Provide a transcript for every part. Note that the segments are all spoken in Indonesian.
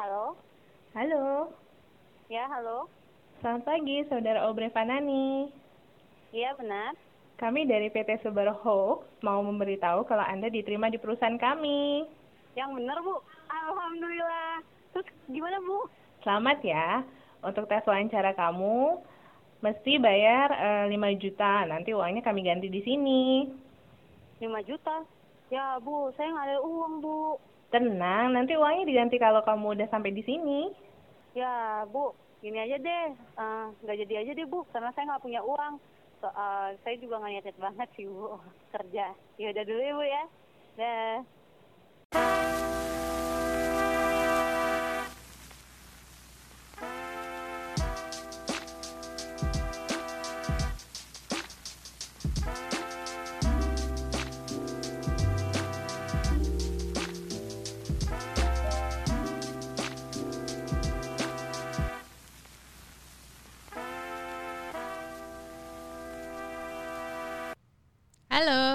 Halo? Halo, Ya, halo? selamat pagi Saudara Obre Fanani. Iya, benar. Kami dari PT Subaru Hoax mau memberitahu kalau Anda diterima di perusahaan kami. Yang benar, Bu. Alhamdulillah. Terus gimana, Bu? Selamat ya. Untuk tes wawancara kamu mesti bayar eh, 5 juta. Nanti uangnya kami ganti di sini. 5 juta. Ya, Bu, saya nggak ada uang, Bu. Tenang, nanti uangnya diganti kalau kamu udah sampai di sini. Ya, Bu, gini aja deh. Eh, nggak jadi aja deh, Bu. Karena saya nggak punya uang. So, eh, saya juga nggak niat banget sih, Bu. Kerja. Ya udah dulu ya, Bu ya. Dah.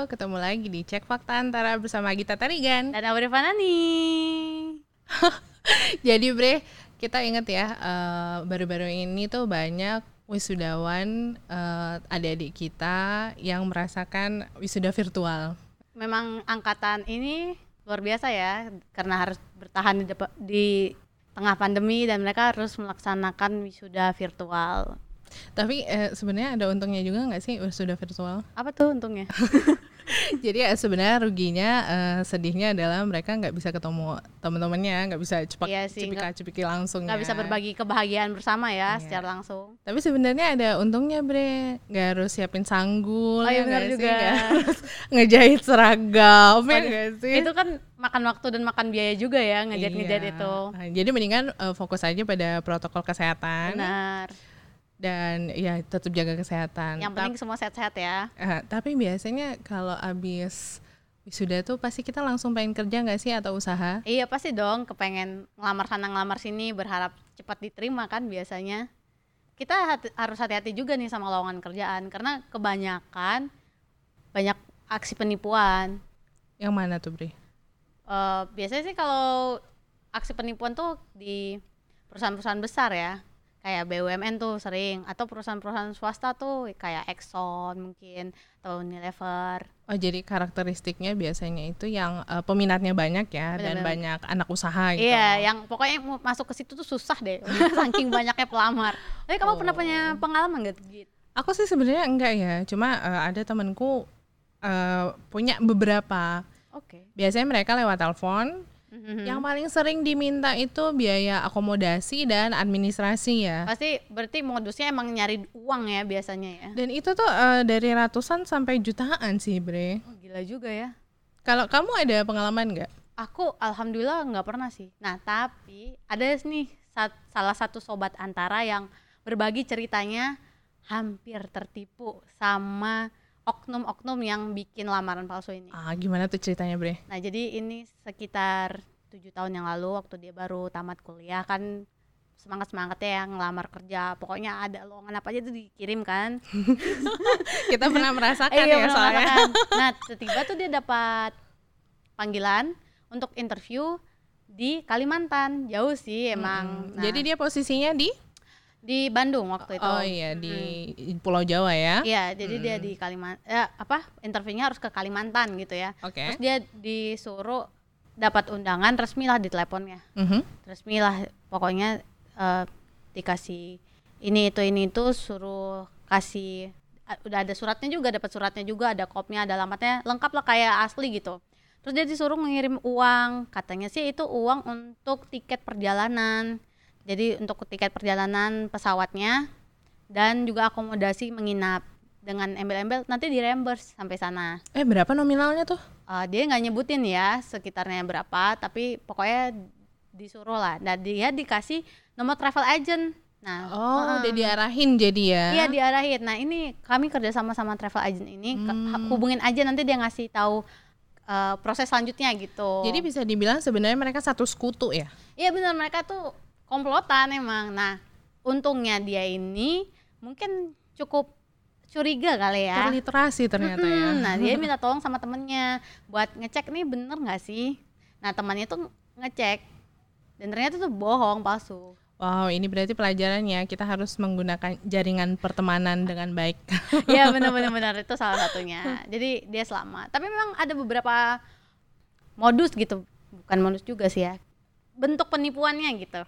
Halo, ketemu lagi di Cek Fakta Antara bersama Gita Tarigan. Dan Aure Fanani. Jadi Bre, kita ingat ya, eh, baru-baru ini tuh banyak wisudawan eh, adik-adik kita yang merasakan wisuda virtual. Memang angkatan ini luar biasa ya karena harus bertahan di, di tengah pandemi dan mereka harus melaksanakan wisuda virtual. Tapi eh, sebenarnya ada untungnya juga nggak sih wisuda virtual? Apa tuh untungnya? Jadi ya sebenarnya ruginya, eh, sedihnya adalah mereka nggak bisa ketemu teman-temannya, nggak bisa cepat Iya cepika cepiki langsung. Nggak ya. bisa berbagi kebahagiaan bersama ya Iya. secara langsung. Tapi sebenarnya ada untungnya bre, nggak harus siapin sanggul, Oh, ya benar sih? Nggak harus ngejahit seragam, ya sih? Itu kan makan waktu dan makan biaya juga ya ngejahit-ngejahit Iya. itu. Jadi mendingan eh, fokus aja pada protokol kesehatan Benar. Dan ya tetap jaga kesehatan. Yang penting semua sehat-sehat ya. Eh, tapi biasanya kalau abis wisuda tuh pasti kita langsung pengen kerja nggak sih atau usaha? Iya pasti dong kepengen ngelamar sana ngelamar sini berharap cepat diterima kan biasanya. Kita hati- harus hati-hati juga nih sama lowongan kerjaan karena kebanyakan banyak aksi penipuan. Yang mana tuh bre? Eh, biasanya sih kalau aksi penipuan tuh di perusahaan-perusahaan besar ya kayak BUMN tuh sering atau perusahaan-perusahaan swasta tuh kayak Exxon mungkin atau Unilever Oh jadi karakteristiknya biasanya itu yang eh, peminatnya banyak ya dan Benar-benar. banyak anak usaha gitu. Iya, yang pokoknya mau masuk ke situ tuh susah deh, saking banyaknya pelamar. Tapi kamu pernah punya pengalaman gak gitu? Aku sih sebenarnya enggak ya, cuma eh, ada temanku eh, punya beberapa. Oke. Biasanya mereka lewat telepon. Mhm. Yang paling sering diminta itu biaya akomodasi dan administrasi ya. Pasti berarti modusnya emang nyari uang ya biasanya ya. Dan itu tuh eh, dari ratusan sampai jutaan sih, Bre. Oh, gila juga ya. Kalau kamu ada pengalaman nggak? Aku alhamdulillah nggak pernah sih. Nah tapi ada nih sat- salah satu sobat antara yang berbagi ceritanya hampir tertipu sama oknum-oknum yang bikin lamaran palsu ini. Ah, gimana tuh ceritanya, Bre? Nah jadi ini sekitar tujuh tahun yang lalu waktu dia baru tamat kuliah kan semangat semangatnya yang ngelamar kerja pokoknya ada lowongan apa aja tuh dikirim kan Kita pernah merasakan Iya, ya bener soalnya. merasakan. nah tiba-tiba tuh dia dapat panggilan untuk interview di Kalimantan jauh sih emang Hmm, Nah, Jadi dia posisinya di di Bandung waktu itu Oh iya di Pulau Jawa ya. Iya, jadi dia di Kalimantan, ya, apa interviewnya harus ke Kalimantan gitu ya. Oke. Terus dia disuruh dapat undangan resmi lah di teleponnya. Mhm. resmi lah pokoknya eh, dikasih ini itu ini itu suruh kasih udah ada suratnya juga dapat suratnya juga ada kopnya ada alamatnya lengkap lah kayak asli gitu terus dia disuruh mengirim uang katanya sih itu uang untuk tiket perjalanan jadi untuk tiket perjalanan pesawatnya dan juga akomodasi menginap dengan embel-embel nanti di reimburse sampai sana Eh berapa nominalnya tuh? Uh, dia nggak nyebutin ya sekitarnya berapa tapi pokoknya disuruh lah dan dia dikasih nomor travel agent nah Oh, uh-uh. udah diarahin jadi ya. iya diarahin nah ini kami kerja sama sama travel agent ini Hmm. hubungin aja nanti dia ngasih tahu uh, proses selanjutnya gitu Jadi bisa dibilang sebenarnya mereka satu sekutu ya. iya benar mereka tuh komplotan emang nah untungnya dia ini mungkin cukup curiga kali ya Terliterasi ternyata ya. Nah dia minta tolong sama temennya buat ngecek nih bener nggak sih. Nah temannya tuh ngecek dan ternyata itu bohong palsu Wow, ini berarti pelajarannya kita harus menggunakan jaringan pertemanan dengan baik. Iya benar-benar benar itu salah satunya. Jadi dia selamat. Tapi memang ada beberapa modus gitu, bukan modus juga sih ya. Bentuk penipuannya gitu.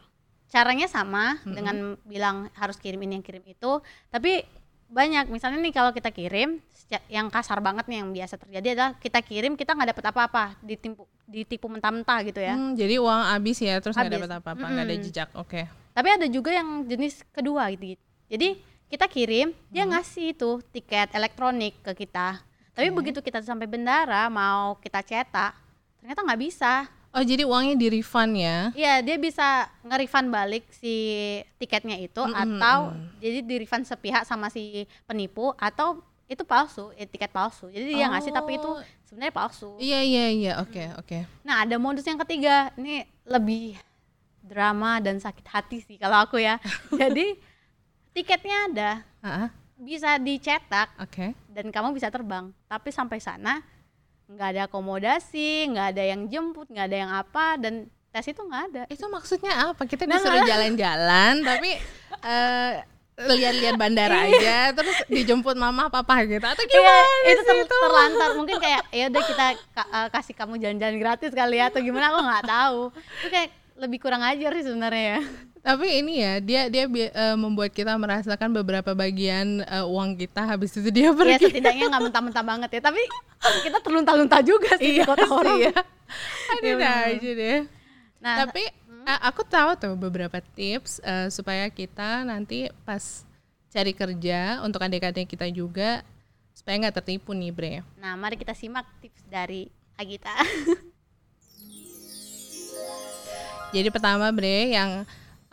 Caranya sama dengan bilang harus kirim ini yang kirim itu, tapi banyak. Misalnya nih kalau kita kirim yang kasar banget nih yang biasa terjadi adalah kita kirim kita nggak dapet apa-apa, ditipu ditipu mentah-mentah gitu ya. Hmm, jadi uang habis ya, terus nggak dapat apa-apa, nggak ada Mm-mm. jejak. Oke. Tapi ada juga yang jenis kedua gitu. Jadi kita kirim, dia ngasih itu tiket elektronik ke kita. Tapi begitu kita sampai bendara mau kita cetak, ternyata nggak bisa. Oh, jadi uangnya di refund ya? Iya, dia bisa nge-refund balik si tiketnya itu atau jadi di refund sepihak sama si penipu atau itu palsu, eh, tiket palsu. Jadi dia ngasih tapi itu Oh. sebenarnya palsu. Iya, iya, iya. Oke, oke. Nah, ada modus yang ketiga. Ini lebih drama dan sakit hati sih kalau aku ya. Jadi tiketnya ada, Ah, ah, bisa dicetak Oke. dan kamu bisa terbang. Tapi sampai sana nggak ada akomodasi, nggak ada yang jemput, nggak ada yang apa dan tes itu nggak ada. Itu maksudnya apa? Kita Nah, disuruh jalan-jalan, tapi eh, lihat-lihat bandara aja, terus dijemput mama papa gitu atau Iya, gimana itu sih ter- itu? terlantar mungkin kayak ya udah kita ka- eh, kasih kamu jalan-jalan gratis kali ya atau gimana aku nggak tahu. Itu kayak lebih kurang ajar sih sebenarnya ya. Tapi ini ya, dia dia eh, membuat kita merasakan beberapa bagian eh, uang kita habis itu dia Ya pergi. setidaknya nggak mentah-mentah banget ya. Tapi kita terlunta-lunta juga sih di Iya kota sih orang. ya. Ada Iya, aja deh. Nah, Tapi eh, aku tahu tuh beberapa tips eh, supaya kita nanti pas cari kerja untuk adik-adik kita juga supaya nggak tertipu nih Bre. Nah, mari kita simak tips dari Agita. Jadi pertama Bre yang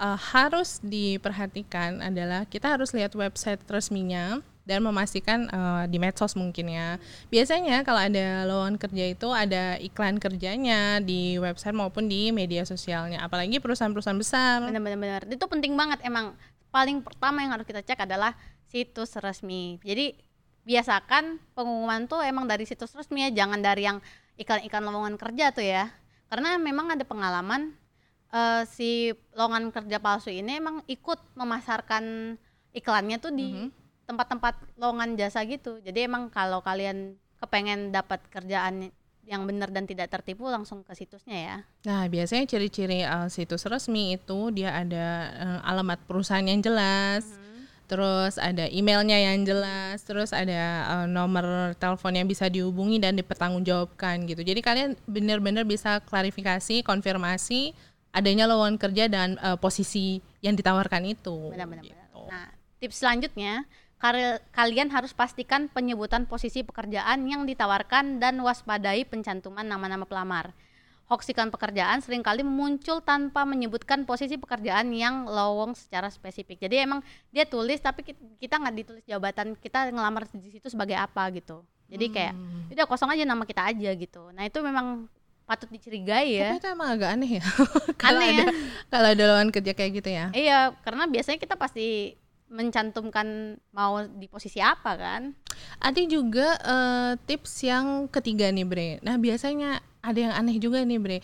eh, harus diperhatikan adalah kita harus lihat website resminya dan memastikan eh, di medsos mungkin ya. Biasanya kalau ada lowongan kerja itu ada iklan kerjanya di website maupun di media sosialnya. Apalagi perusahaan-perusahaan besar. Benar-benar. Itu penting banget emang. Paling pertama yang harus kita cek adalah situs resmi. Jadi biasakan pengumuman tuh emang dari situs resmi ya, jangan dari yang iklan-iklan lowongan kerja tuh ya. Karena memang ada pengalaman eh, si lowongan kerja palsu ini emang ikut memasarkan iklannya tuh di tempat-tempat lowongan jasa gitu. Jadi emang kalau kalian kepengen dapat kerjaan yang benar dan tidak tertipu langsung ke situsnya ya. Nah, biasanya ciri-ciri uh, situs resmi itu dia ada uh, alamat perusahaan yang jelas, terus ada emailnya yang jelas, terus ada uh, nomor telepon yang bisa dihubungi dan dipertanggungjawabkan gitu. Jadi kalian benar-benar bisa klarifikasi, konfirmasi adanya lowongan kerja dan uh, posisi yang ditawarkan itu. Benar-benar. gitu. Nah, tips selanjutnya, kal- kalian harus pastikan penyebutan posisi pekerjaan yang ditawarkan dan waspadai pencantuman nama-nama pelamar. Hoax iklan pekerjaan sering kali muncul tanpa menyebutkan posisi pekerjaan yang lowong secara spesifik. Jadi emang dia tulis tapi ki- kita nggak ditulis jabatan kita ngelamar di situ sebagai apa gitu. Jadi kayak udah kosong aja nama kita aja gitu. Nah itu memang patut dicurigai ya. Tapi itu emang agak aneh ya. kalau Aneh ada ya. kalau ada lowongan kerja kayak gitu ya. Iya, karena biasanya kita pasti mencantumkan mau di posisi apa kan? Ada juga eh, tips yang ketiga nih Bre. Nah biasanya ada yang aneh juga nih Bre.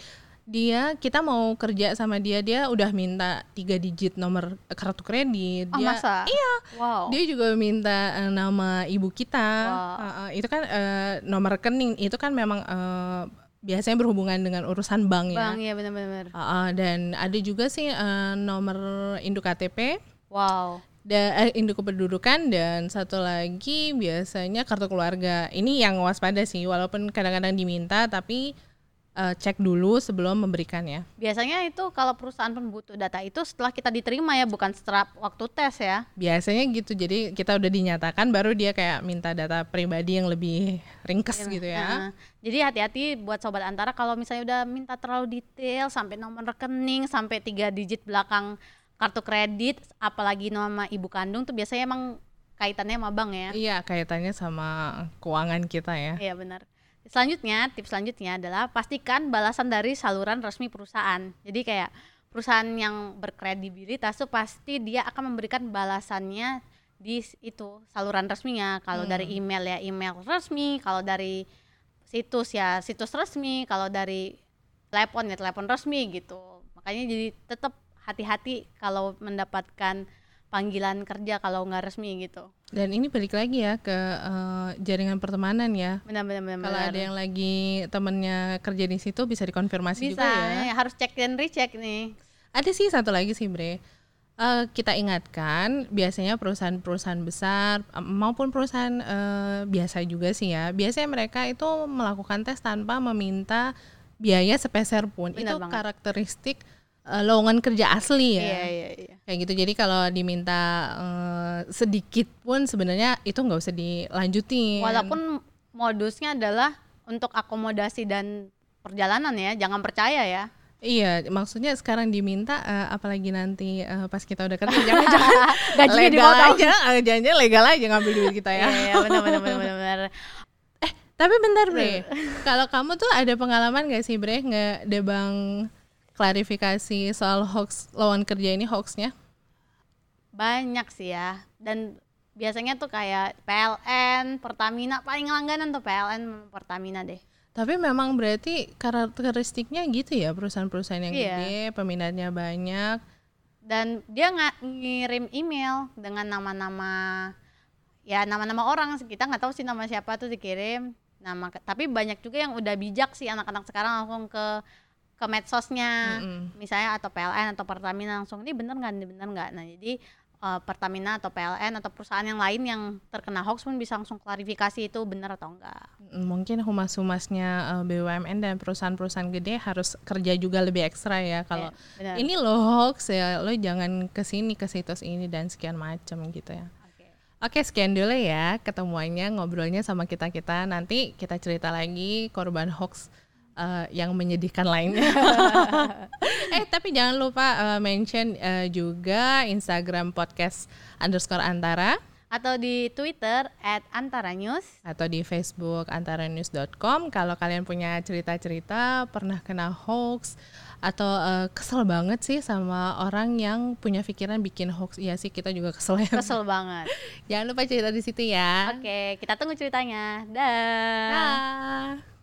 Dia kita mau kerja sama dia dia udah minta tiga digit nomor kartu kredit. Oh, dia, masa? Iya. Wow. Dia juga minta eh, nama ibu kita. Wow. Eh, eh, itu kan eh, nomor rekening itu kan memang eh, biasanya berhubungan dengan urusan bank ya. Bang, ya benar-benar. Eh, eh, dan ada juga sih eh, nomor induk KTP Wow. da, eh, induk kependudukan dan satu lagi biasanya kartu keluarga. Ini yang waspada sih, walaupun kadang-kadang diminta tapi eh, cek dulu sebelum memberikannya. Biasanya itu kalau perusahaan pun butuh data itu setelah kita diterima ya, bukan setelah waktu tes ya. Biasanya gitu, jadi kita udah dinyatakan baru dia kayak minta data pribadi yang lebih ringkes gitu ya. Jadi hati-hati buat sobat antara kalau misalnya udah minta terlalu detail sampai nomor rekening, sampai tiga digit belakang kartu kredit, apalagi nama ibu kandung tuh biasanya emang kaitannya sama bank ya. Iya, kaitannya sama keuangan kita ya. Iya benar. Selanjutnya, tips selanjutnya adalah pastikan balasan dari saluran resmi perusahaan. Jadi kayak perusahaan yang berkredibilitas tuh pasti dia akan memberikan balasannya di itu saluran resminya. Kalau dari email ya email resmi, kalau dari situs ya situs resmi, kalau dari telepon ya telepon resmi gitu. makanya jadi tetap hati-hati kalau mendapatkan panggilan kerja kalau nggak resmi gitu Dan ini balik lagi ya ke eh, jaringan pertemanan ya. benar-benar benar Kalau ada yang lagi temennya kerja di situ bisa dikonfirmasi bisa juga ya. eh, harus cek dan recheck nih Ada sih satu lagi sih Bre. Eh, kita ingatkan biasanya perusahaan-perusahaan besar maupun perusahaan eh, biasa juga sih ya. Biasanya mereka itu melakukan tes tanpa meminta biaya sepeser pun. Benar itu banget. karakteristik eh, lowongan kerja asli ya. iya iya iya Kayak gitu. Jadi kalau diminta eh, sedikit pun sebenarnya itu nggak usah dilanjutin. walaupun modusnya adalah untuk akomodasi dan perjalanan ya jangan percaya ya Iya, maksudnya sekarang diminta eh, apalagi nanti eh, pas kita udah kerja jangan-jangan Gajinya legal aja, eh, jangan-jangan legal aja ngambil duit kita ya. Iya, iya, benar benar benar benar benar. Tapi bentar Bre, kalau kamu tuh ada pengalaman gak sih Bre nggak debang klarifikasi soal hoax lawan kerja ini hoaxnya? Banyak sih ya. Dan biasanya tuh kayak PLN, Pertamina paling langganan tuh PLN, Pertamina deh. Tapi memang berarti karakteristiknya gitu ya perusahaan-perusahaan yang Iya. gede, peminatnya banyak. Dan dia nggak ngirim email dengan nama-nama ya nama-nama orang kita nggak tahu sih nama siapa tuh dikirim nama tapi banyak juga yang udah bijak sih anak-anak sekarang langsung ke ke medsosnya Mm-mm. misalnya atau PLN atau Pertamina langsung ini bener nggak ini bener nggak nah jadi eh, Pertamina atau PLN atau perusahaan yang lain yang terkena hoax pun bisa langsung klarifikasi itu bener atau enggak Mungkin humas-humasnya eh, BUMN dan perusahaan-perusahaan gede harus kerja juga lebih ekstra ya kalau benar. ini lo hoax ya, lo jangan ke sini ke situs ini dan sekian macam gitu ya. Oke. Oke, sekian dulu ya ketemuannya ngobrolnya sama kita-kita. Nanti kita cerita lagi korban hoax eh, yang menyedihkan lainnya. eh, tapi jangan lupa eh, mention eh, juga Instagram podcast underscore antara atau di Twitter at Antara News atau di Facebook antaranews.com. Kalau kalian punya cerita-cerita pernah kena hoax atau eh, kesel banget sih sama orang yang punya pikiran bikin hoax. Iya sih, kita juga kesel ya. kesel banget Jangan lupa cerita di situ ya. oke kita tunggu ceritanya dah Dah.